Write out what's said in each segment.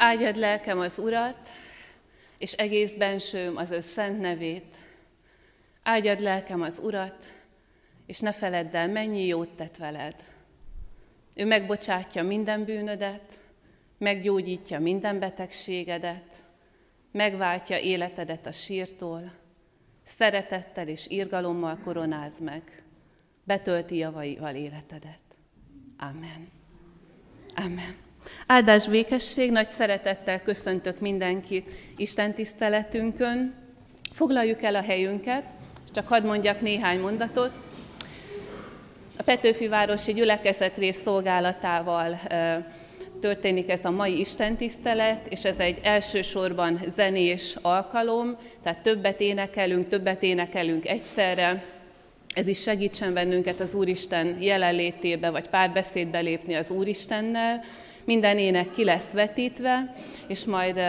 Áldjad lelkem az Urat, és egész bensőm az ő szent nevét. Áldjad lelkem az Urat, és ne feledd el, mennyi jót tett veled. Ő megbocsátja minden bűnödet, meggyógyítja minden betegségedet, megváltja életedet a sírtól, szeretettel és irgalommal koronáz meg, betölti javaival életedet. Amen. Amen. Áldás békesség, nagy szeretettel köszöntök mindenkit Isten tiszteletünkön. Foglaljuk el a helyünket, csak hadd mondjak néhány mondatot. A Petőfi Városi Gyülekezet rész szolgálatával történik ez a mai istentisztelet, és ez egy elsősorban zenés alkalom, tehát többet énekelünk, többet énekelünk egyszerre. Ez is segítsen bennünket az Úristen jelenlétébe, vagy párbeszédbe lépni az Úristennel. Minden ének ki lesz vetítve, és majd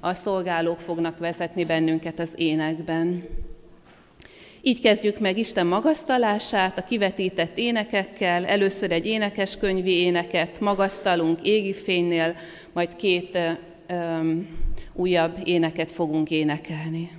a szolgálók fognak vezetni bennünket az énekben. Így kezdjük meg Isten magasztalását a kivetített énekekkel. Először egy énekeskönyvi éneket magasztalunk égi fénynél, majd két ö, újabb éneket fogunk énekelni.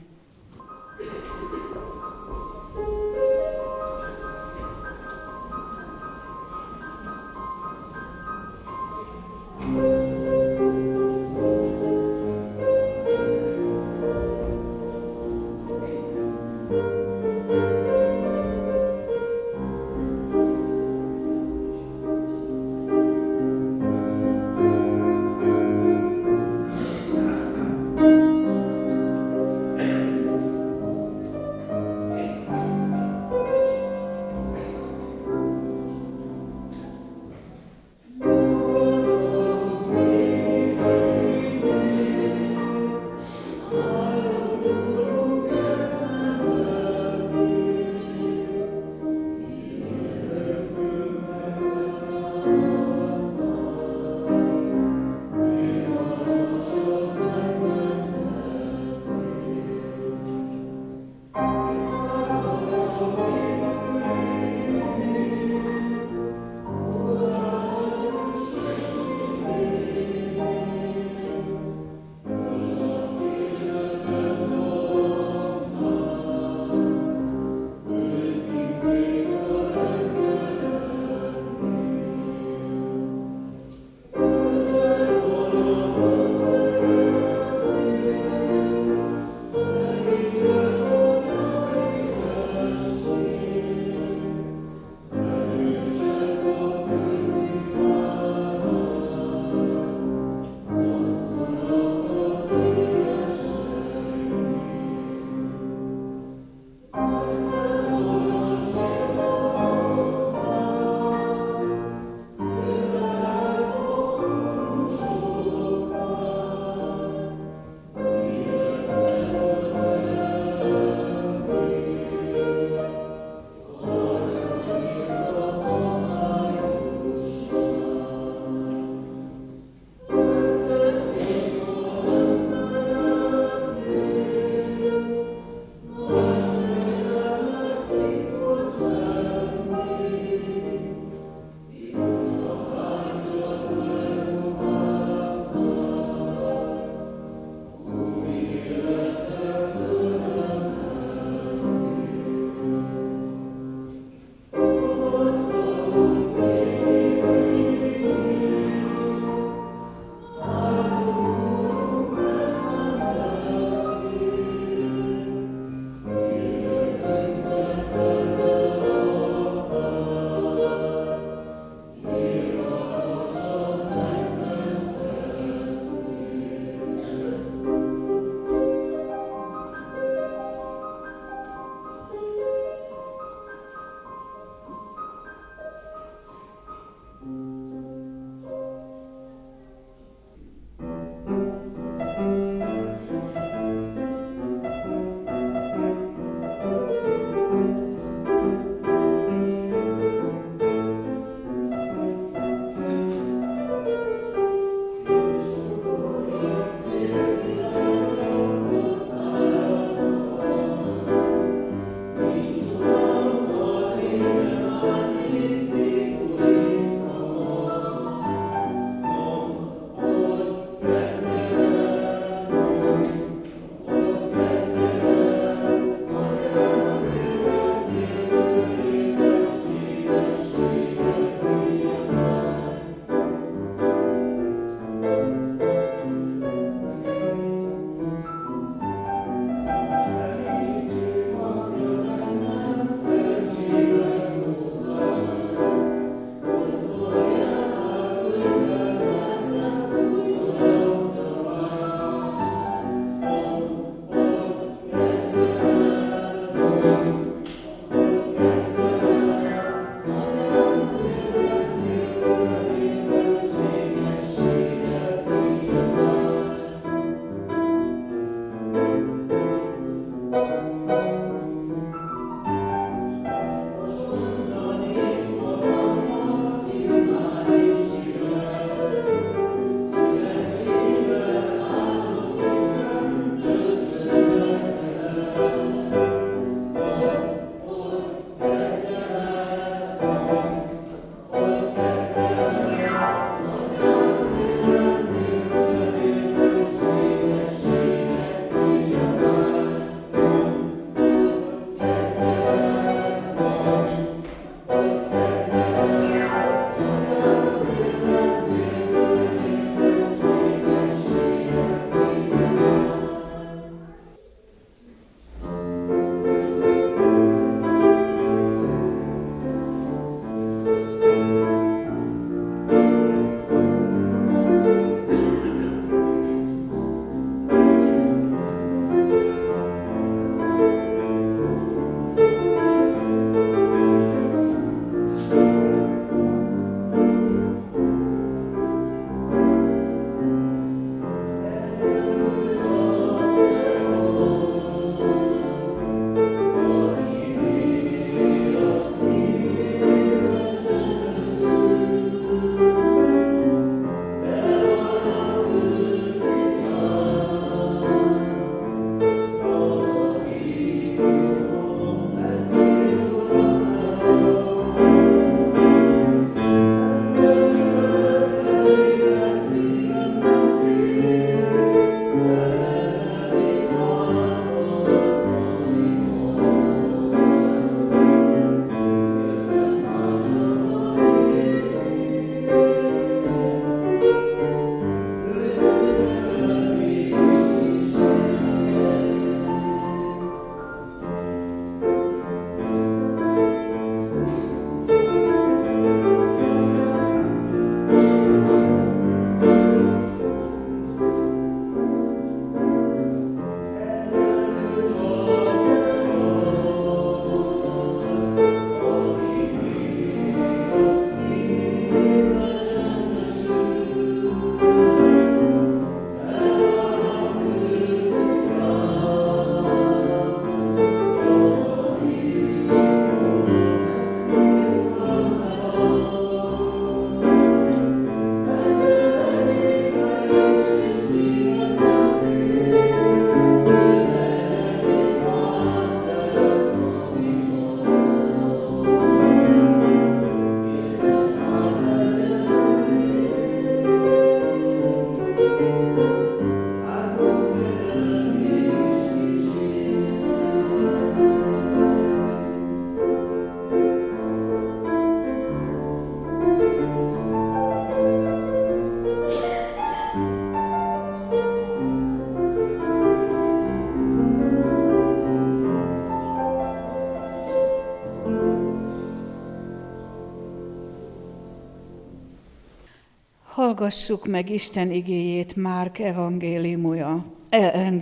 Hallgassuk meg Isten igéjét Márk evangéliumja, e,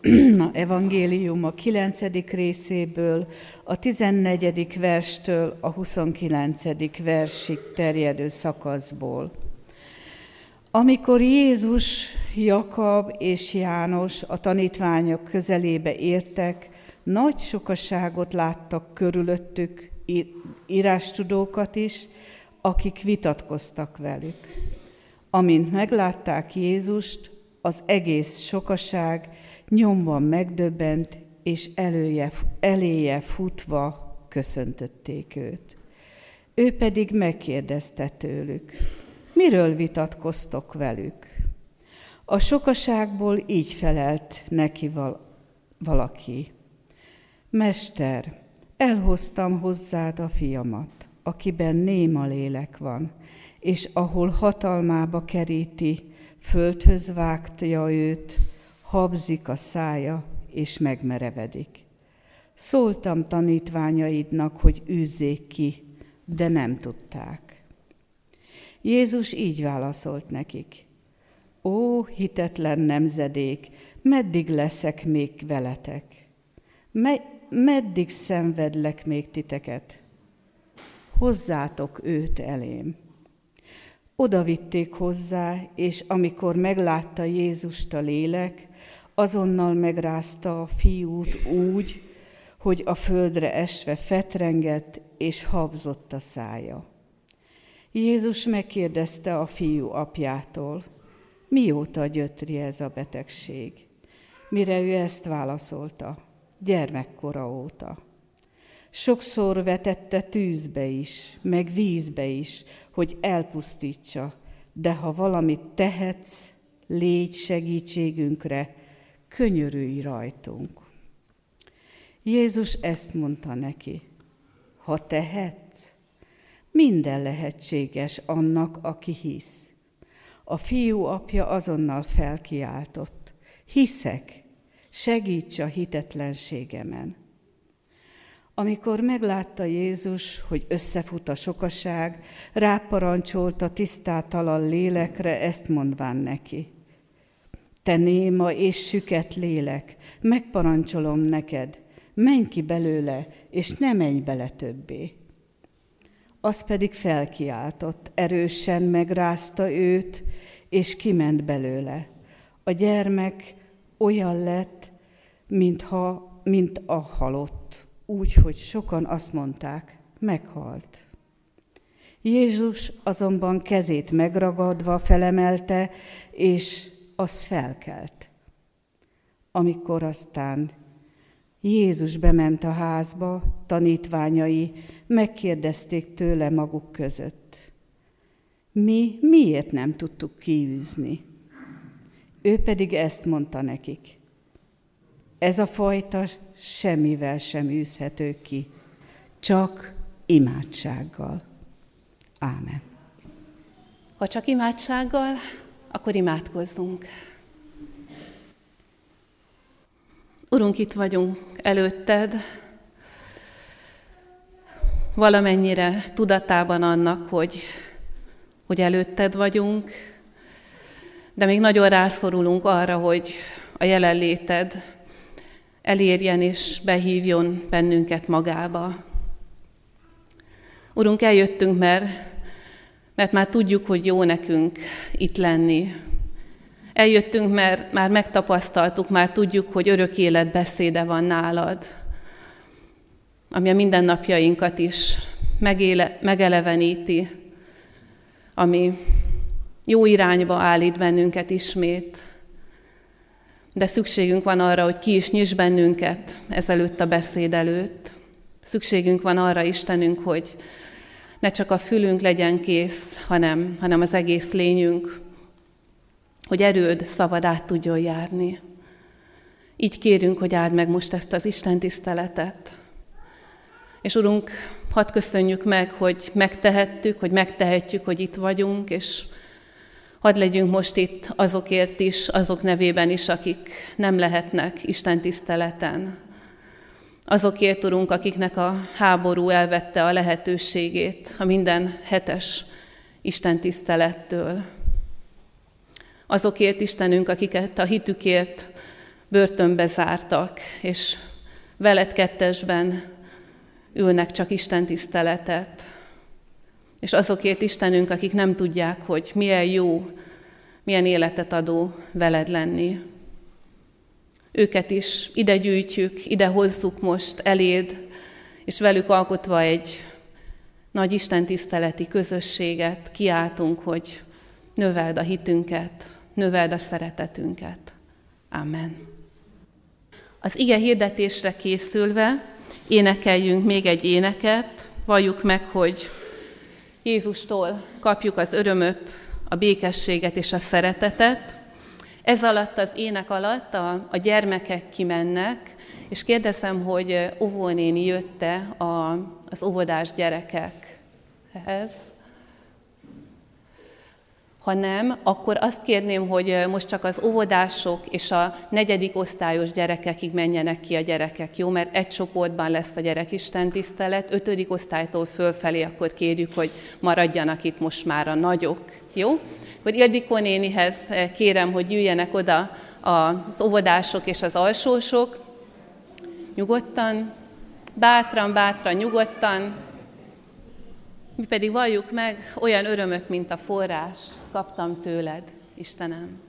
evangélium a 9. részéből, a 14. verstől a 29. versig terjedő szakaszból. Amikor Jézus, Jakab és János a tanítványok közelébe értek, nagy sokaságot láttak körülöttük, írástudókat is, akik vitatkoztak velük. Amint meglátták Jézust, az egész sokaság nyomban megdöbbent, és elője, eléje futva köszöntötték őt. Ő pedig megkérdezte tőlük, miről vitatkoztok velük? A sokaságból így felelt neki val- valaki. Mester, elhoztam hozzád a fiamat, akiben néma lélek van, és ahol hatalmába keríti, földhöz vágtja őt, habzik a szája, és megmerevedik. Szóltam tanítványaidnak, hogy űzzék ki, de nem tudták. Jézus így válaszolt nekik. Ó, hitetlen nemzedék, meddig leszek még veletek? Me- meddig szenvedlek még titeket? Hozzátok őt elém. Oda vitték hozzá, és amikor meglátta Jézust a lélek, azonnal megrázta a fiút úgy, hogy a földre esve fetrengett, és habzott a szája. Jézus megkérdezte a fiú apjától, mióta gyötri ez a betegség? Mire ő ezt válaszolta, gyermekkora óta. Sokszor vetette tűzbe is, meg vízbe is, hogy elpusztítsa, de ha valamit tehetsz, légy segítségünkre, könyörülj rajtunk. Jézus ezt mondta neki, ha tehetsz, minden lehetséges annak, aki hisz. A fiú apja azonnal felkiáltott, hiszek, segíts a hitetlenségemen. Amikor meglátta Jézus, hogy összefut a sokaság, ráparancsolta tisztátalan lélekre, ezt mondván neki. Te néma és süket lélek, megparancsolom neked, menj ki belőle, és ne menj bele többé. Az pedig felkiáltott, erősen megrázta őt, és kiment belőle. A gyermek olyan lett, mintha, mint a halott úgy, hogy sokan azt mondták, meghalt. Jézus azonban kezét megragadva felemelte, és az felkelt. Amikor aztán Jézus bement a házba, tanítványai megkérdezték tőle maguk között. Mi miért nem tudtuk kiűzni? Ő pedig ezt mondta nekik. Ez a fajta semmivel sem űzhető ki, csak imádsággal. Ámen. Ha csak imádsággal, akkor imádkozzunk. Urunk, itt vagyunk előtted, valamennyire tudatában annak, hogy, hogy előtted vagyunk, de még nagyon rászorulunk arra, hogy a jelenléted elérjen és behívjon bennünket magába. Urunk, eljöttünk, mert, mert már tudjuk, hogy jó nekünk itt lenni. Eljöttünk, mert már megtapasztaltuk, már tudjuk, hogy örök élet beszéde van nálad, ami a mindennapjainkat is megéle, megeleveníti, ami jó irányba állít bennünket ismét, de szükségünk van arra, hogy ki is nyis bennünket ezelőtt a beszéd előtt. Szükségünk van arra, Istenünk, hogy ne csak a fülünk legyen kész, hanem, hanem az egész lényünk, hogy erőd szavad át tudjon járni. Így kérünk, hogy áld meg most ezt az Isten tiszteletet. És Urunk, hadd köszönjük meg, hogy megtehettük, hogy megtehetjük, hogy itt vagyunk, és Hadd legyünk most itt azokért is, azok nevében is, akik nem lehetnek Isten tiszteleten. Azokért, Urunk, akiknek a háború elvette a lehetőségét a minden hetes Isten tisztelettől. Azokért Istenünk, akiket a hitükért börtönbe zártak, és veled kettesben ülnek csak Isten tiszteletet. És azokért Istenünk, akik nem tudják, hogy milyen jó, milyen életet adó veled lenni. Őket is ide gyűjtjük, ide hozzuk most eléd, és velük alkotva egy nagy Isten tiszteleti közösséget kiáltunk, hogy növeld a hitünket, növeld a szeretetünket. Amen. Az ige hirdetésre készülve énekeljünk még egy éneket, valljuk meg, hogy Jézustól kapjuk az örömöt, a békességet és a szeretetet. Ez alatt, az ének alatt a, a gyermekek kimennek, és kérdezem, hogy óvónéni jötte a, az óvodás gyerekekhez. Ha nem, akkor azt kérném, hogy most csak az óvodások és a negyedik osztályos gyerekekig menjenek ki a gyerekek, jó? Mert egy csoportban lesz a gyerek tisztelet, ötödik osztálytól fölfelé akkor kérjük, hogy maradjanak itt most már a nagyok, jó? Akkor Ildikó nénihez kérem, hogy jöjjenek oda az óvodások és az alsósok, nyugodtan, bátran, bátran, nyugodtan, mi pedig valljuk meg, olyan örömöt, mint a forrás, kaptam tőled, Istenem.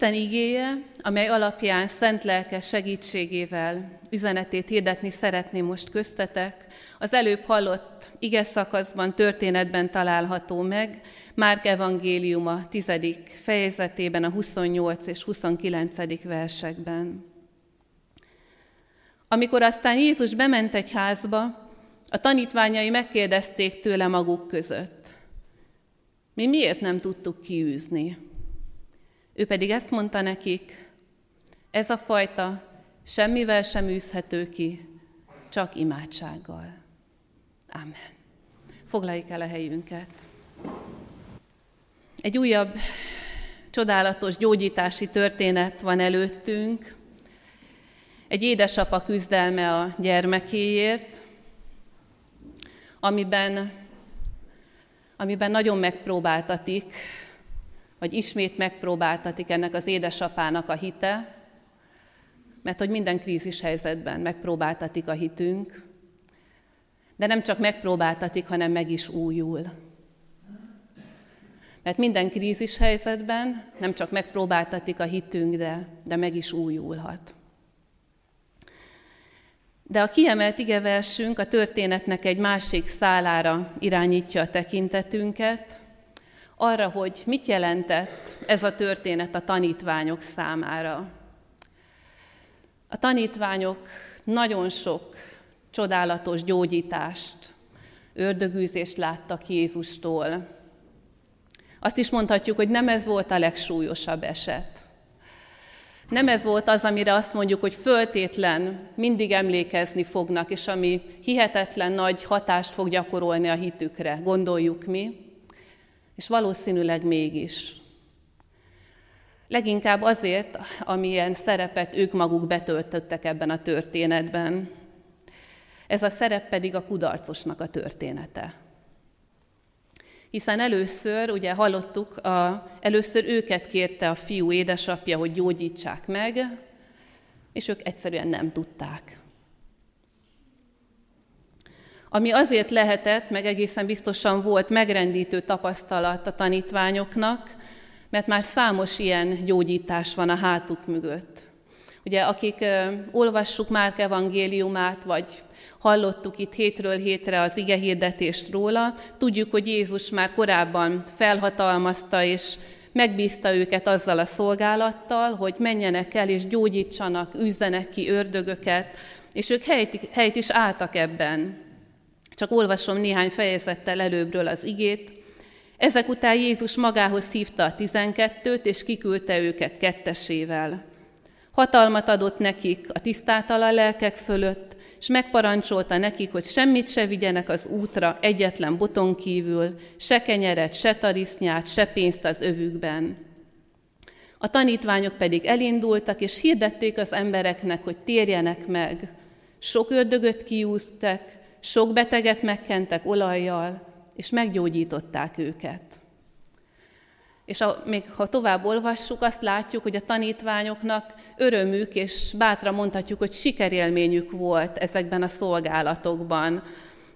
Isten igéje, amely alapján szent lelke segítségével üzenetét hirdetni szeretném most köztetek, az előbb hallott ige szakaszban, történetben található meg, Márk evangéliuma 10. fejezetében, a 28 és 29. versekben. Amikor aztán Jézus bement egy házba, a tanítványai megkérdezték tőle maguk között. Mi miért nem tudtuk kiűzni? Ő pedig ezt mondta nekik, ez a fajta semmivel sem űzhető ki, csak imádsággal. Amen. Foglaljuk el a helyünket. Egy újabb csodálatos gyógyítási történet van előttünk. Egy édesapa küzdelme a gyermekéért, amiben, amiben nagyon megpróbáltatik vagy ismét megpróbáltatik ennek az édesapának a hite, mert hogy minden krízis helyzetben megpróbáltatik a hitünk, de nem csak megpróbáltatik, hanem meg is újul. Mert minden krízis helyzetben nem csak megpróbáltatik a hitünk, de, de meg is újulhat. De a kiemelt igeversünk a történetnek egy másik szálára irányítja a tekintetünket, arra, hogy mit jelentett ez a történet a tanítványok számára. A tanítványok nagyon sok csodálatos gyógyítást, ördögűzést láttak Jézustól. Azt is mondhatjuk, hogy nem ez volt a legsúlyosabb eset. Nem ez volt az, amire azt mondjuk, hogy föltétlen mindig emlékezni fognak, és ami hihetetlen nagy hatást fog gyakorolni a hitükre, gondoljuk mi. És valószínűleg mégis. Leginkább azért, amilyen szerepet ők maguk betöltöttek ebben a történetben. Ez a szerep pedig a kudarcosnak a története. Hiszen először, ugye hallottuk, a, először őket kérte a fiú édesapja, hogy gyógyítsák meg, és ők egyszerűen nem tudták. Ami azért lehetett, meg egészen biztosan volt megrendítő tapasztalat a tanítványoknak, mert már számos ilyen gyógyítás van a hátuk mögött. Ugye, akik olvassuk Márk evangéliumát, vagy hallottuk itt hétről hétre az ige hirdetést róla, tudjuk, hogy Jézus már korábban felhatalmazta és megbízta őket azzal a szolgálattal, hogy menjenek el és gyógyítsanak, üzzenek ki ördögöket, és ők helyt, helyt is álltak ebben. Csak olvasom néhány fejezettel előbbről az igét. Ezek után Jézus magához hívta a tizenkettőt, és kiküldte őket kettesével. Hatalmat adott nekik a tisztátala lelkek fölött, és megparancsolta nekik, hogy semmit se vigyenek az útra egyetlen boton kívül, se kenyeret, se tarisznyát, se pénzt az övükben. A tanítványok pedig elindultak, és hirdették az embereknek, hogy térjenek meg. Sok ördögöt kiúztek, sok beteget megkentek olajjal, és meggyógyították őket. És a, még ha tovább olvassuk, azt látjuk, hogy a tanítványoknak örömük, és bátra mondhatjuk, hogy sikerélményük volt ezekben a szolgálatokban.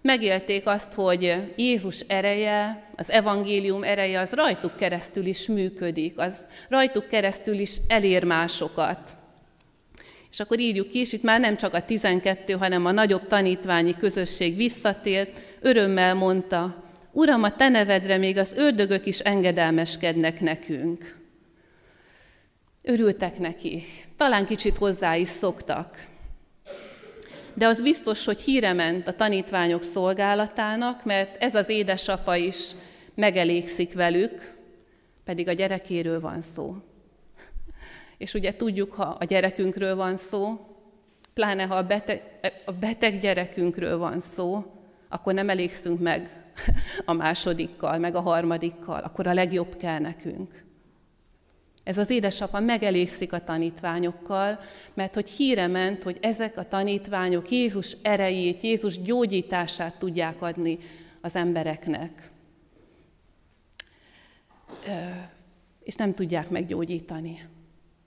Megélték azt, hogy Jézus ereje, az evangélium ereje, az rajtuk keresztül is működik, az rajtuk keresztül is elér másokat. És akkor írjuk ki, és itt már nem csak a 12, hanem a nagyobb tanítványi közösség visszatért, örömmel mondta, Uram, a te nevedre még az ördögök is engedelmeskednek nekünk. Örültek neki, talán kicsit hozzá is szoktak. De az biztos, hogy híre ment a tanítványok szolgálatának, mert ez az édesapa is megelégszik velük, pedig a gyerekéről van szó. És ugye tudjuk, ha a gyerekünkről van szó, pláne ha a beteg, a beteg gyerekünkről van szó, akkor nem elégszünk meg a másodikkal, meg a harmadikkal, akkor a legjobb kell nekünk. Ez az édesapa megelégszik a tanítványokkal, mert hogy híre ment, hogy ezek a tanítványok Jézus erejét, Jézus gyógyítását tudják adni az embereknek. És nem tudják meggyógyítani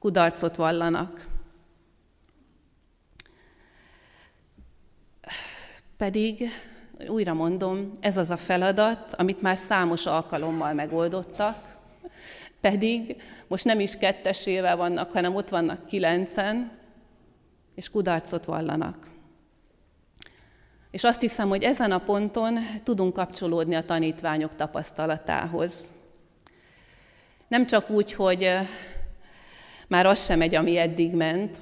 kudarcot vallanak. Pedig, újra mondom, ez az a feladat, amit már számos alkalommal megoldottak, pedig most nem is kettesével vannak, hanem ott vannak kilencen, és kudarcot vallanak. És azt hiszem, hogy ezen a ponton tudunk kapcsolódni a tanítványok tapasztalatához. Nem csak úgy, hogy már az sem megy, ami eddig ment.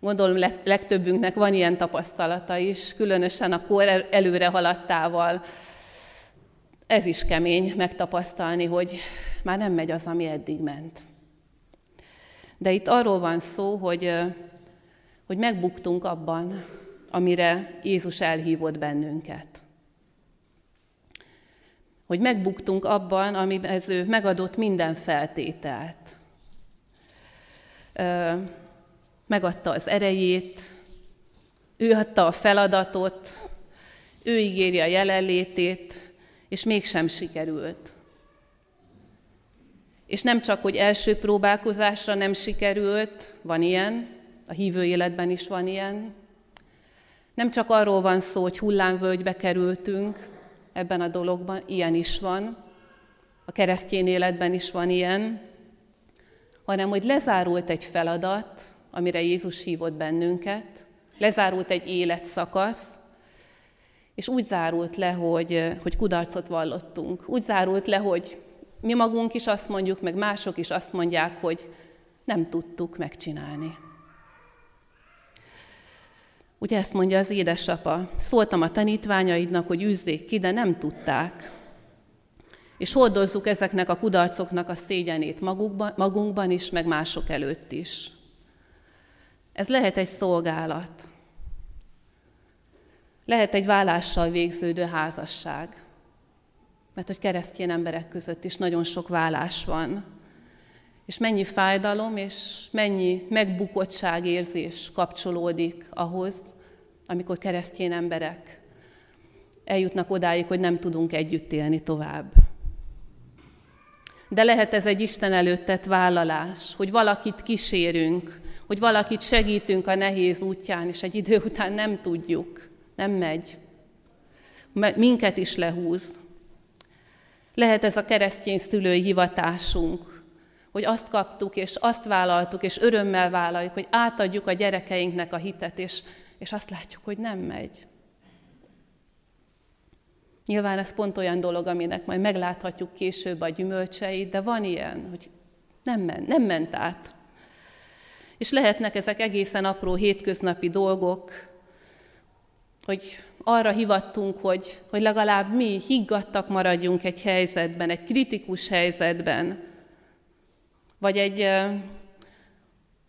Gondolom legtöbbünknek van ilyen tapasztalata is, különösen a kor előre haladtával. Ez is kemény megtapasztalni, hogy már nem megy az, ami eddig ment. De itt arról van szó, hogy, hogy megbuktunk abban, amire Jézus elhívott bennünket. Hogy megbuktunk abban, amiben ő megadott minden feltételt megadta az erejét, ő adta a feladatot, ő ígéri a jelenlétét, és mégsem sikerült. És nem csak, hogy első próbálkozásra nem sikerült, van ilyen, a hívő életben is van ilyen. Nem csak arról van szó, hogy hullámvölgybe kerültünk ebben a dologban, ilyen is van. A keresztény életben is van ilyen, hanem hogy lezárult egy feladat, amire Jézus hívott bennünket, lezárult egy életszakasz, és úgy zárult le, hogy, hogy kudarcot vallottunk. Úgy zárult le, hogy mi magunk is azt mondjuk, meg mások is azt mondják, hogy nem tudtuk megcsinálni. Ugye ezt mondja az édesapa, szóltam a tanítványaidnak, hogy üzzék ki, de nem tudták. És hordozzuk ezeknek a kudarcoknak a szégyenét magukban, magunkban is, meg mások előtt is. Ez lehet egy szolgálat. Lehet egy vállással végződő házasság. Mert hogy keresztény emberek között is nagyon sok vállás van. És mennyi fájdalom és mennyi megbukottság érzés kapcsolódik ahhoz, amikor keresztény emberek eljutnak odáig, hogy nem tudunk együtt élni tovább. De lehet ez egy Isten előtt tett vállalás, hogy valakit kísérünk, hogy valakit segítünk a nehéz útján, és egy idő után nem tudjuk, nem megy. Minket is lehúz. Lehet ez a keresztény szülői hivatásunk, hogy azt kaptuk, és azt vállaltuk, és örömmel vállaljuk, hogy átadjuk a gyerekeinknek a hitet, és, és azt látjuk, hogy nem megy. Nyilván ez pont olyan dolog, aminek majd megláthatjuk később a gyümölcseit, de van ilyen, hogy nem ment, nem ment át. És lehetnek ezek egészen apró hétköznapi dolgok, hogy arra hivattunk, hogy, hogy legalább mi higgadtak maradjunk egy helyzetben, egy kritikus helyzetben, vagy egy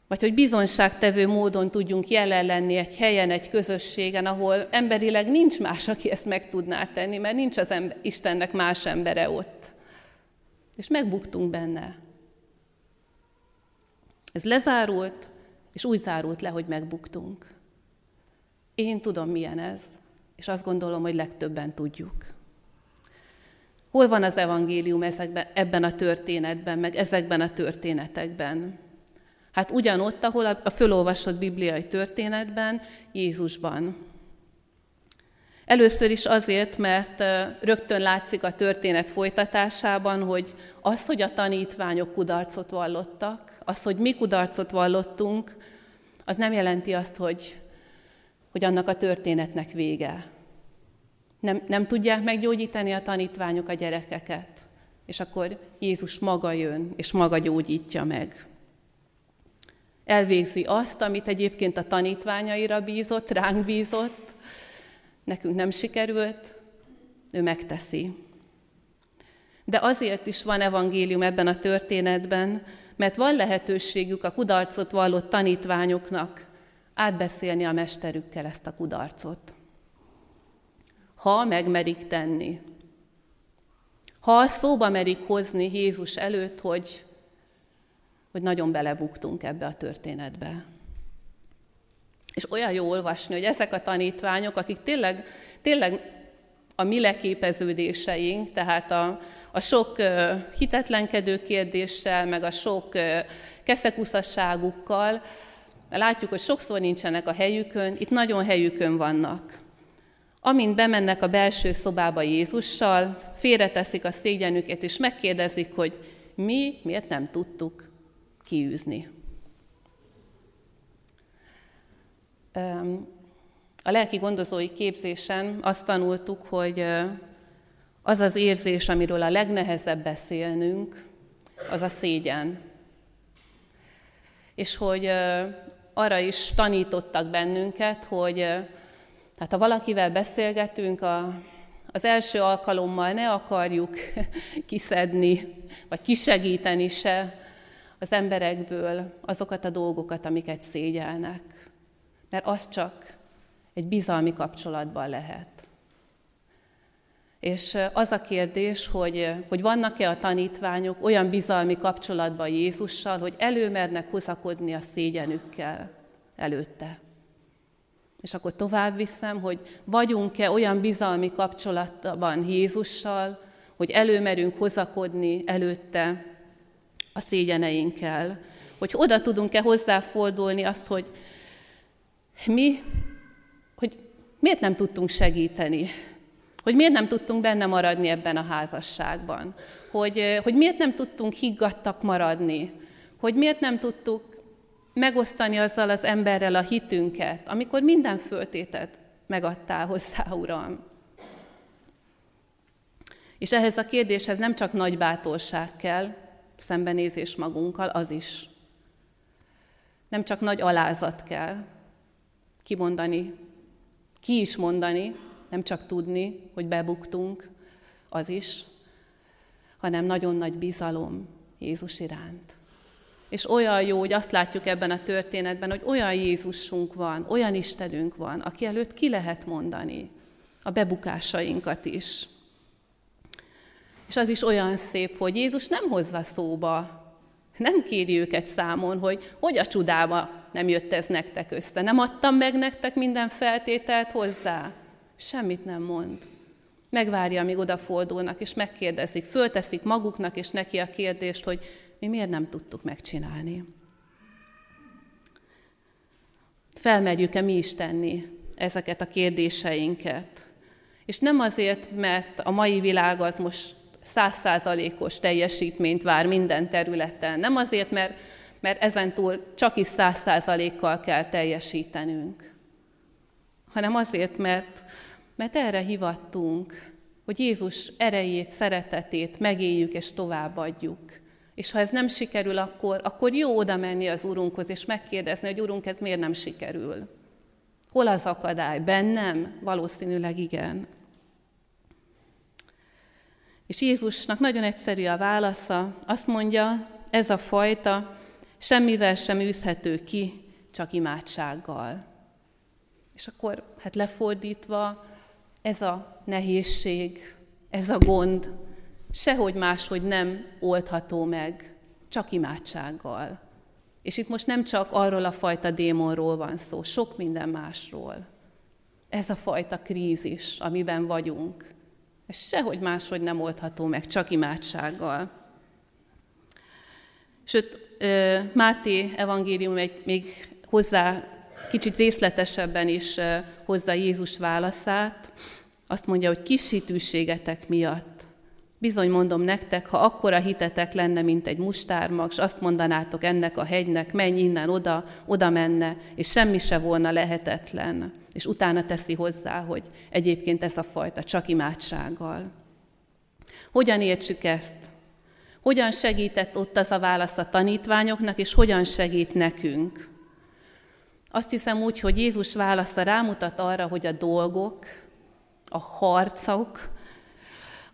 vagy hogy bizonságtevő módon tudjunk jelen lenni egy helyen, egy közösségen, ahol emberileg nincs más, aki ezt meg tudná tenni, mert nincs az ember, Istennek más embere ott. És megbuktunk benne. Ez lezárult, és úgy zárult le, hogy megbuktunk. Én tudom, milyen ez, és azt gondolom, hogy legtöbben tudjuk. Hol van az evangélium ezekben, ebben a történetben, meg ezekben a történetekben? Hát ugyanott, ahol a fölolvasott bibliai történetben, Jézusban. Először is azért, mert rögtön látszik a történet folytatásában, hogy az, hogy a tanítványok kudarcot vallottak, az, hogy mi kudarcot vallottunk, az nem jelenti azt, hogy, hogy annak a történetnek vége. Nem, nem tudják meggyógyítani a tanítványok a gyerekeket, és akkor Jézus maga jön, és maga gyógyítja meg. Elvégzi azt, amit egyébként a tanítványaira bízott, ránk bízott, nekünk nem sikerült, ő megteszi. De azért is van evangélium ebben a történetben, mert van lehetőségük a kudarcot vallott tanítványoknak átbeszélni a mesterükkel ezt a kudarcot. Ha megmerik tenni. Ha szóba merik hozni Jézus előtt, hogy hogy nagyon belebuktunk ebbe a történetbe. És olyan jó olvasni, hogy ezek a tanítványok, akik tényleg, tényleg a mi leképeződéseink, tehát a, a sok hitetlenkedő kérdéssel, meg a sok keszekuszasságukkal, látjuk, hogy sokszor nincsenek a helyükön, itt nagyon helyükön vannak. Amint bemennek a belső szobába Jézussal, félreteszik a szégyenüket, és megkérdezik, hogy mi miért nem tudtuk kiűzni. A lelki gondozói képzésen azt tanultuk, hogy az az érzés, amiről a legnehezebb beszélnünk, az a szégyen. És hogy arra is tanítottak bennünket, hogy hát ha valakivel beszélgetünk, a, az első alkalommal ne akarjuk kiszedni, vagy kisegíteni se az emberekből azokat a dolgokat, amiket szégyelnek. Mert az csak egy bizalmi kapcsolatban lehet. És az a kérdés, hogy, hogy vannak-e a tanítványok olyan bizalmi kapcsolatban Jézussal, hogy előmernek hozakodni a szégyenükkel előtte. És akkor tovább viszem, hogy vagyunk-e olyan bizalmi kapcsolatban Jézussal, hogy előmerünk hozakodni előtte a szégyeneinkkel. Hogy oda tudunk-e hozzáfordulni azt, hogy mi, hogy miért nem tudtunk segíteni, hogy miért nem tudtunk benne maradni ebben a házasságban, hogy, hogy miért nem tudtunk higgadtak maradni, hogy miért nem tudtuk megosztani azzal az emberrel a hitünket, amikor minden föltétet megadtál hozzá, Uram. És ehhez a kérdéshez nem csak nagy bátorság kell, szembenézés magunkkal, az is. Nem csak nagy alázat kell kimondani, ki is mondani, nem csak tudni, hogy bebuktunk, az is, hanem nagyon nagy bizalom Jézus iránt. És olyan jó, hogy azt látjuk ebben a történetben, hogy olyan Jézusunk van, olyan Istenünk van, aki előtt ki lehet mondani a bebukásainkat is. És az is olyan szép, hogy Jézus nem hozza szóba, nem kéri őket számon, hogy hogy a csudába nem jött ez nektek össze. Nem adtam meg nektek minden feltételt hozzá. Semmit nem mond. Megvárja, amíg odafordulnak, és megkérdezik, fölteszik maguknak és neki a kérdést, hogy mi miért nem tudtuk megcsinálni. Felmerjük-e mi is tenni ezeket a kérdéseinket? És nem azért, mert a mai világ az most százszázalékos teljesítményt vár minden területen. Nem azért, mert, mert ezentúl csak is száz százalékkal kell teljesítenünk, hanem azért, mert, mert erre hivattunk, hogy Jézus erejét, szeretetét megéljük és továbbadjuk. És ha ez nem sikerül, akkor, akkor jó oda menni az Urunkhoz, és megkérdezni, hogy Urunk, ez miért nem sikerül. Hol az akadály? Bennem? Valószínűleg igen. És Jézusnak nagyon egyszerű a válasza. Azt mondja, ez a fajta semmivel sem űzhető ki, csak imádsággal. És akkor, hát lefordítva, ez a nehézség, ez a gond sehogy máshogy nem oldható meg, csak imádsággal. És itt most nem csak arról a fajta démonról van szó, sok minden másról. Ez a fajta krízis, amiben vagyunk, ez sehogy máshogy nem oldható meg, csak imádsággal. Sőt, Máté evangélium egy még hozzá kicsit részletesebben is hozza Jézus válaszát. Azt mondja, hogy kis miatt. Bizony mondom nektek, ha akkora hitetek lenne, mint egy mustármag, és azt mondanátok ennek a hegynek, menj innen oda, oda menne, és semmi se volna lehetetlen és utána teszi hozzá, hogy egyébként ez a fajta csak imádsággal. Hogyan értsük ezt? Hogyan segített ott az a válasz a tanítványoknak, és hogyan segít nekünk? Azt hiszem úgy, hogy Jézus válasza rámutat arra, hogy a dolgok, a harcok,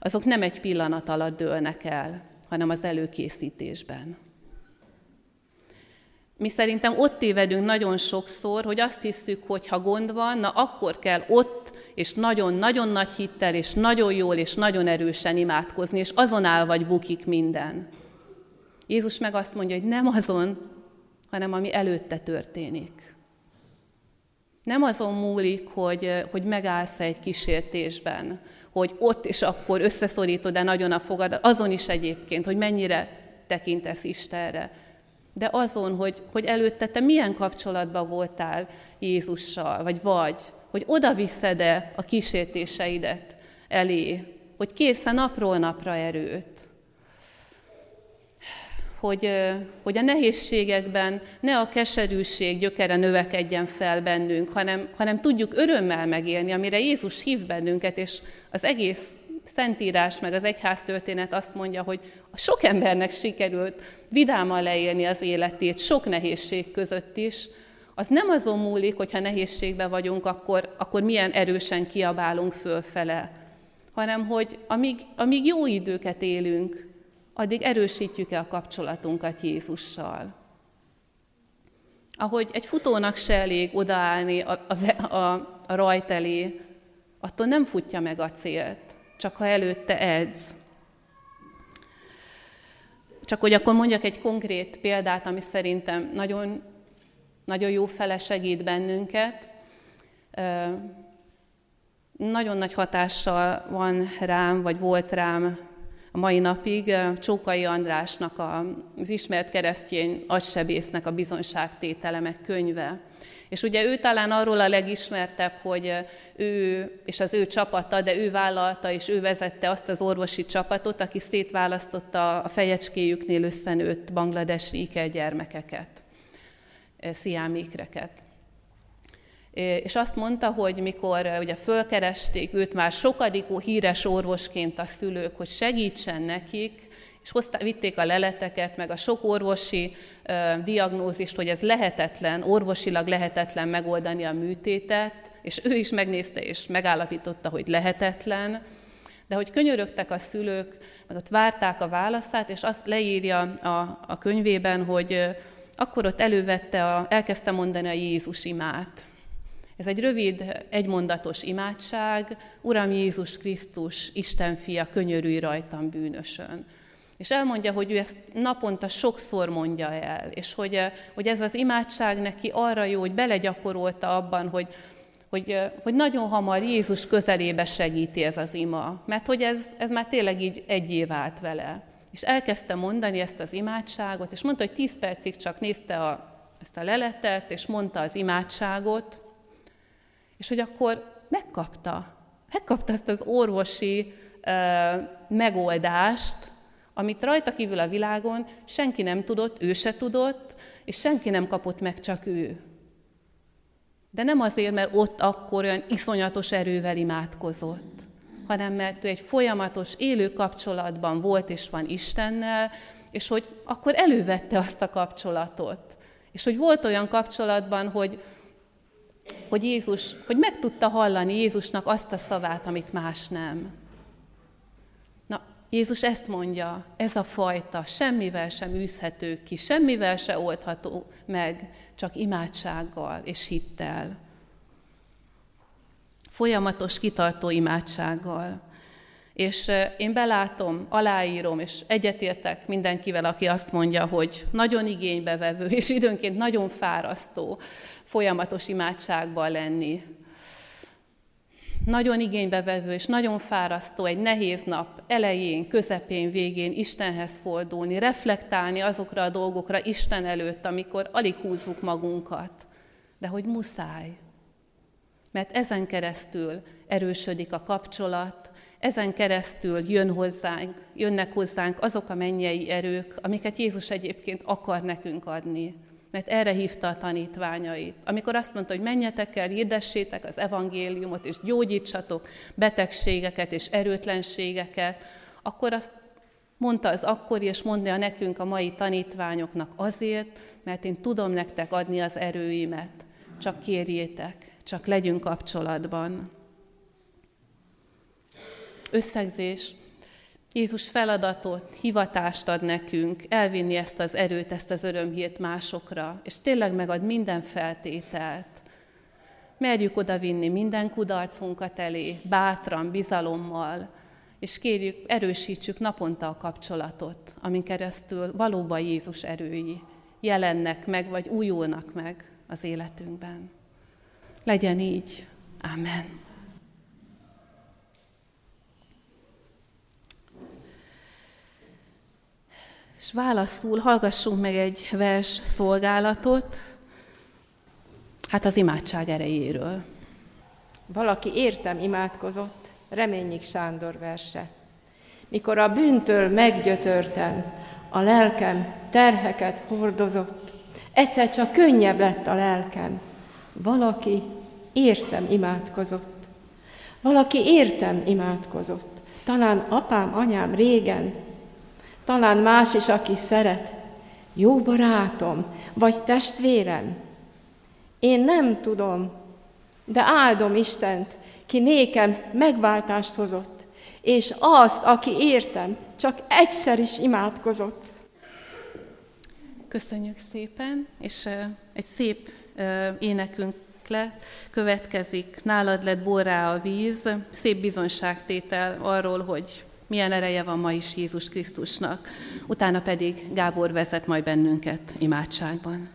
azok nem egy pillanat alatt dőlnek el, hanem az előkészítésben. Mi szerintem ott tévedünk nagyon sokszor, hogy azt hiszük, hogy ha gond van, na akkor kell ott, és nagyon-nagyon nagy hittel, és nagyon jól, és nagyon erősen imádkozni, és azon áll vagy bukik minden. Jézus meg azt mondja, hogy nem azon, hanem ami előtte történik. Nem azon múlik, hogy, hogy megállsz egy kísértésben, hogy ott és akkor összeszorítod-e nagyon a fogadat, azon is egyébként, hogy mennyire tekintesz Istenre, de azon, hogy, hogy előtte te milyen kapcsolatban voltál Jézussal, vagy vagy, hogy oda viszed-e a kísértéseidet elé, hogy készen napról napra erőt, hogy, hogy a nehézségekben ne a keserűség gyökere növekedjen fel bennünk, hanem, hanem tudjuk örömmel megélni, amire Jézus hív bennünket, és az egész Szentírás meg az egyház történet azt mondja, hogy a sok embernek sikerült vidáman leélni az életét, sok nehézség között is, az nem azon múlik, hogyha nehézségben vagyunk, akkor, akkor milyen erősen kiabálunk fölfele, hanem hogy amíg, amíg jó időket élünk, addig erősítjük-e a kapcsolatunkat Jézussal. Ahogy egy futónak se elég odaállni a, a, a, a rajt elé, attól nem futja meg a célt csak ha előtte edz. Csak hogy akkor mondjak egy konkrét példát, ami szerintem nagyon, nagyon jó fele segít bennünket. Nagyon nagy hatással van rám, vagy volt rám a mai napig Csókai Andrásnak az ismert keresztény agysebésznek a bizonyságtételemek könyve. És ugye ő talán arról a legismertebb, hogy ő és az ő csapata, de ő vállalta és ő vezette azt az orvosi csapatot, aki szétválasztotta a fejecskéjüknél összenőtt bangladesi ikergyermekeket. sziámékreket. És azt mondta, hogy mikor ugye fölkeresték őt már sokadikó híres orvosként a szülők, hogy segítsen nekik, és hozta, vitték a leleteket, meg a sok orvosi uh, diagnózist, hogy ez lehetetlen, orvosilag lehetetlen megoldani a műtétet, és ő is megnézte és megállapította, hogy lehetetlen, de hogy könyörögtek a szülők, meg ott várták a válaszát, és azt leírja a, a könyvében, hogy akkor ott elővette, a, elkezdte mondani a Jézus imát. Ez egy rövid, egymondatos imádság, Uram Jézus Krisztus, Isten fia, könyörülj rajtam bűnösön. És elmondja, hogy ő ezt naponta sokszor mondja el, és hogy, hogy ez az imádság neki arra jó, hogy belegyakorolta abban, hogy, hogy, hogy nagyon hamar Jézus közelébe segíti ez az ima, mert hogy ez, ez már tényleg így egyé vált vele. És elkezdte mondani ezt az imádságot, és mondta, hogy tíz percig csak nézte a, ezt a leletet, és mondta az imádságot, és hogy akkor megkapta, megkapta ezt az orvosi uh, megoldást, amit rajta kívül a világon senki nem tudott, ő se tudott, és senki nem kapott meg, csak ő. De nem azért, mert ott akkor olyan iszonyatos erővel imádkozott, hanem mert ő egy folyamatos, élő kapcsolatban volt és van Istennel, és hogy akkor elővette azt a kapcsolatot. És hogy volt olyan kapcsolatban, hogy, hogy Jézus, hogy meg tudta hallani Jézusnak azt a szavát, amit más nem. Jézus ezt mondja, ez a fajta semmivel sem űzhető ki, semmivel se oldható meg, csak imádsággal és hittel. Folyamatos, kitartó imádsággal. És én belátom, aláírom, és egyetértek mindenkivel, aki azt mondja, hogy nagyon igénybevevő, és időnként nagyon fárasztó folyamatos imádságban lenni nagyon igénybevevő és nagyon fárasztó egy nehéz nap elején, közepén, végén Istenhez fordulni, reflektálni azokra a dolgokra Isten előtt, amikor alig húzzuk magunkat. De hogy muszáj. Mert ezen keresztül erősödik a kapcsolat, ezen keresztül jön hozzánk, jönnek hozzánk azok a mennyei erők, amiket Jézus egyébként akar nekünk adni mert erre hívta a tanítványait. Amikor azt mondta, hogy menjetek el, hirdessétek az evangéliumot, és gyógyítsatok betegségeket és erőtlenségeket, akkor azt mondta az akkori, és mondja nekünk a mai tanítványoknak azért, mert én tudom nektek adni az erőimet. Csak kérjétek, csak legyünk kapcsolatban. Összegzés. Jézus feladatot, hivatást ad nekünk, elvinni ezt az erőt, ezt az örömhírt másokra, és tényleg megad minden feltételt. Merjük odavinni minden kudarcunkat elé, bátran, bizalommal, és kérjük, erősítsük naponta a kapcsolatot, amin keresztül valóban Jézus erői jelennek meg, vagy újulnak meg az életünkben. Legyen így. Amen. És válaszul hallgassunk meg egy vers szolgálatot, hát az imádság erejéről. Valaki értem imádkozott, reményik Sándor verse. Mikor a bűntől meggyötörten, a lelkem terheket hordozott, egyszer csak könnyebb lett a lelkem. Valaki értem imádkozott. Valaki értem imádkozott. Talán apám, anyám régen talán más is, aki szeret. Jó barátom, vagy testvérem. Én nem tudom, de áldom Istent, ki nékem megváltást hozott, és azt, aki értem, csak egyszer is imádkozott. Köszönjük szépen, és egy szép énekünk le, következik, nálad lett borrá a víz, szép bizonságtétel arról, hogy milyen ereje van ma is Jézus Krisztusnak. Utána pedig Gábor vezet majd bennünket imádságban.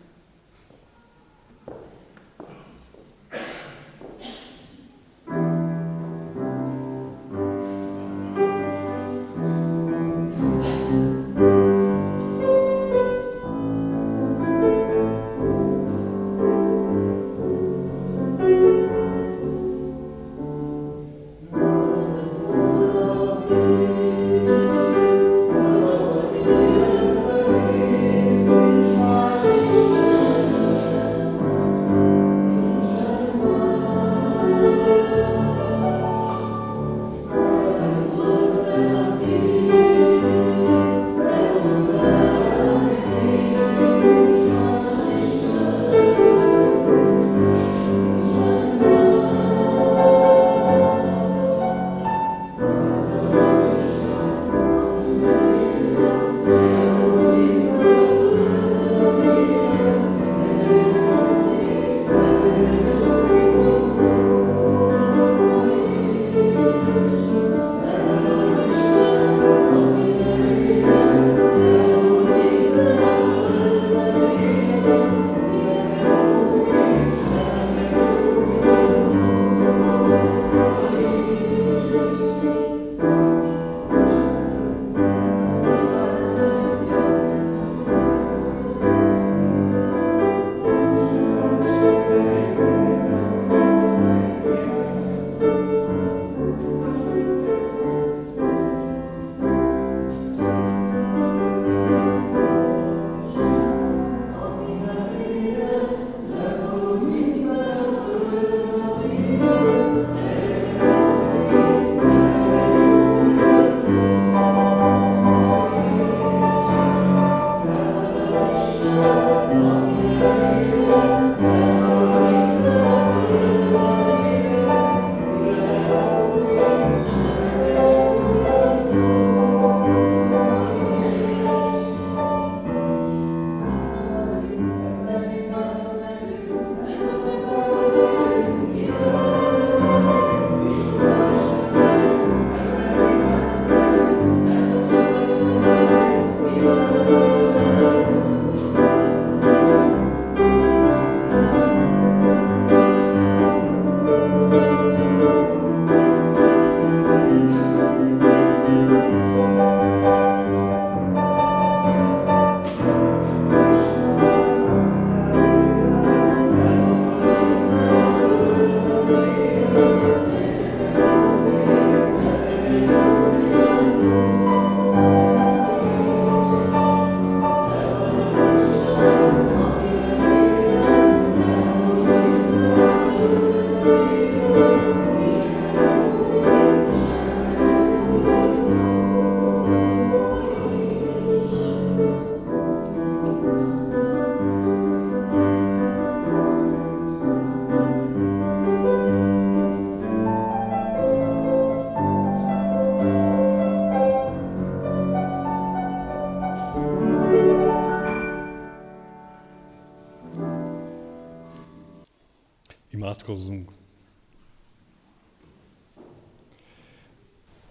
Imádkozzunk.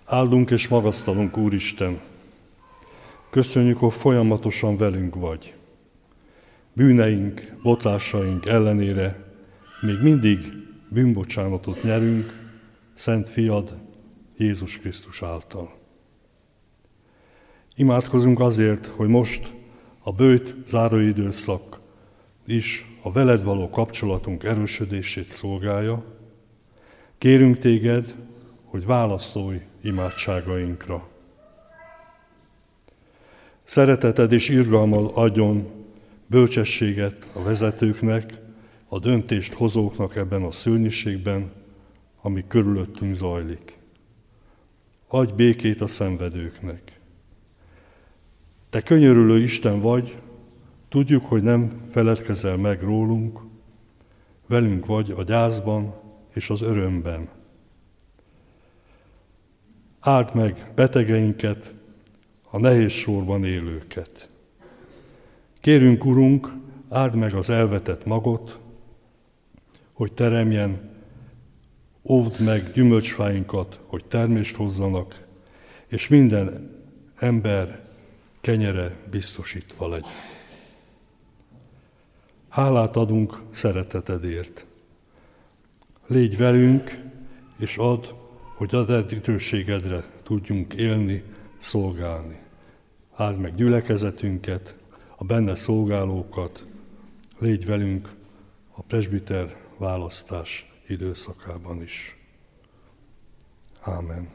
Áldunk és magasztalunk, Úristen! Köszönjük, hogy folyamatosan velünk vagy. Bűneink, botlásaink ellenére még mindig bűnbocsánatot nyerünk, Szent Fiad Jézus Krisztus által. Imádkozunk azért, hogy most a bőjt záróidőszak is a veled való kapcsolatunk erősödését szolgálja. Kérünk téged, hogy válaszolj imádságainkra. Szereteted és irgalmal adjon bölcsességet a vezetőknek, a döntést hozóknak ebben a szörnyiségben, ami körülöttünk zajlik. Adj békét a szenvedőknek. Te könyörülő Isten vagy, tudjuk, hogy nem feledkezel meg rólunk, velünk vagy a gyászban és az örömben. Áld meg betegeinket, a nehéz sorban élőket. Kérünk, Urunk, áld meg az elvetett magot, hogy teremjen, óvd meg gyümölcsfáinkat, hogy termést hozzanak, és minden ember kenyere biztosítva legyen. Hálát adunk szeretetedért. Légy velünk, és add, hogy a dicsőségedre tudjunk élni, szolgálni. Áld meg gyülekezetünket, a benne szolgálókat, légy velünk a presbiter választás időszakában is. Ámen.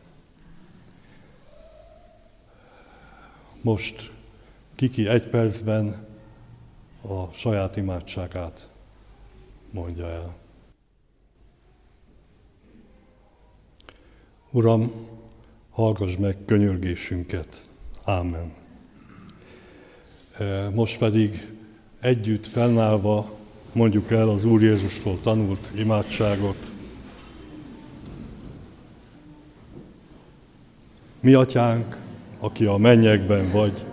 Most Kiki egy percben a saját imádságát mondja el. Uram, hallgass meg könyörgésünket. Ámen. E, most pedig együtt fennállva mondjuk el az Úr Jézustól tanult imádságot. Mi atyánk, aki a mennyekben vagy,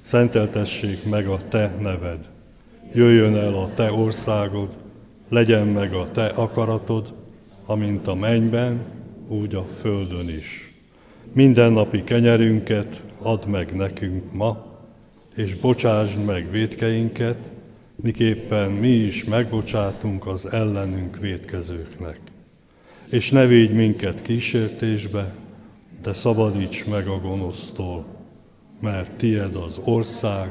szenteltessék meg a te neved. Jöjjön el a te országod, legyen meg a te akaratod, amint a mennyben, úgy a földön is. Mindennapi kenyerünket add meg nekünk ma, és bocsásd meg védkeinket, miképpen mi is megbocsátunk az ellenünk védkezőknek. És ne védj minket kísértésbe, de szabadíts meg a gonosztól, mert tied az ország,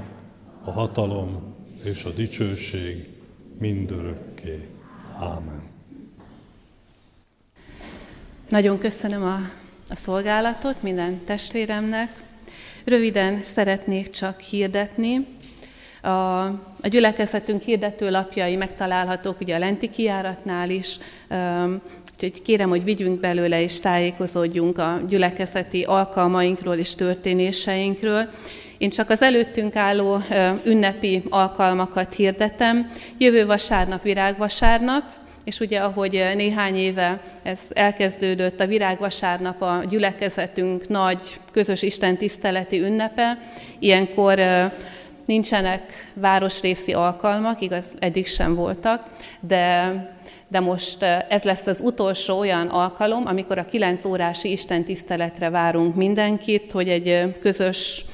a hatalom és a dicsőség mindörökké. Ámen. Nagyon köszönöm a, a szolgálatot minden testvéremnek. Röviden szeretnék csak hirdetni. A, a gyülekezetünk hirdetőlapjai megtalálhatók ugye a lenti kiáratnál is, úgyhogy kérem, hogy vigyünk belőle és tájékozódjunk a gyülekezeti alkalmainkról és történéseinkről. Én csak az előttünk álló ünnepi alkalmakat hirdetem. Jövő vasárnap virágvasárnap, és ugye ahogy néhány éve ez elkezdődött, a virágvasárnap a gyülekezetünk nagy közös Isten tiszteleti ünnepe, ilyenkor nincsenek városrészi alkalmak, igaz, eddig sem voltak, de de most ez lesz az utolsó olyan alkalom, amikor a 9 órási Isten tiszteletre várunk mindenkit, hogy egy közös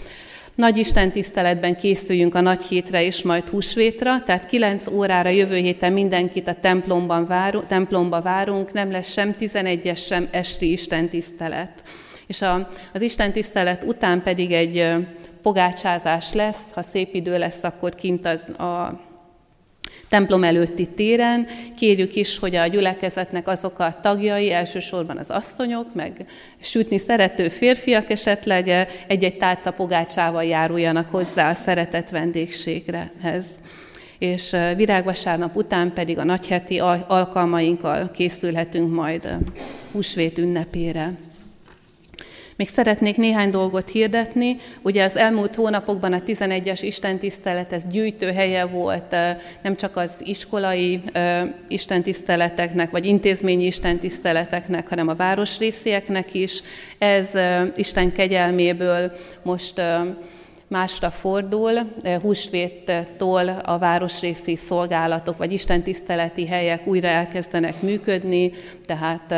nagy Isten tiszteletben készüljünk a nagy hétre és majd húsvétra, tehát 9 órára jövő héten mindenkit a templomban várunk, templomba várunk, nem lesz sem 11-es, sem esti Isten tisztelet. És a, az Isten tisztelet után pedig egy pogácsázás lesz, ha szép idő lesz, akkor kint az a templom előtti téren. Kérjük is, hogy a gyülekezetnek azok a tagjai, elsősorban az asszonyok, meg sütni szerető férfiak esetleg egy-egy tálca pogácsával járuljanak hozzá a szeretett vendégségrehez. És virágvasárnap után pedig a nagyheti alkalmainkkal készülhetünk majd húsvét ünnepére. Még szeretnék néhány dolgot hirdetni. Ugye az elmúlt hónapokban a 11-es istentisztelet ez gyűjtő helye volt nem csak az iskolai istentiszteleteknek, vagy intézményi istentiszteleteknek, hanem a városrészieknek is. Ez Isten kegyelméből most másra fordul, húsvéttól a városrészi szolgálatok vagy istentiszteleti helyek újra elkezdenek működni, tehát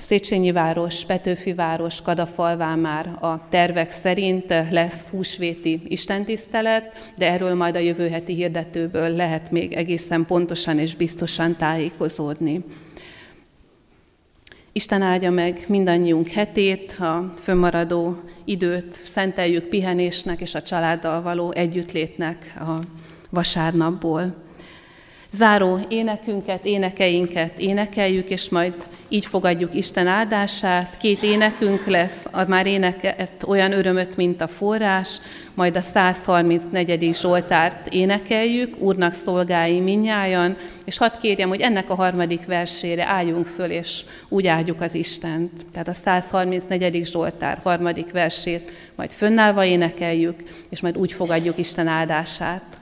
Széchenyi város, Petőfi város, Kadafalván már a tervek szerint lesz húsvéti istentisztelet, de erről majd a jövő heti hirdetőből lehet még egészen pontosan és biztosan tájékozódni. Isten áldja meg mindannyiunk hetét, a fönnmaradó időt szenteljük pihenésnek és a családdal való együttlétnek a vasárnapból. Záró énekünket, énekeinket énekeljük, és majd így fogadjuk Isten áldását. Két énekünk lesz, a már éneket olyan örömöt, mint a forrás, majd a 134. Zsoltárt énekeljük, Úrnak szolgái minnyájan, és hadd kérjem, hogy ennek a harmadik versére álljunk föl, és úgy áldjuk az Istent. Tehát a 134. Zsoltár harmadik versét majd fönnállva énekeljük, és majd úgy fogadjuk Isten áldását.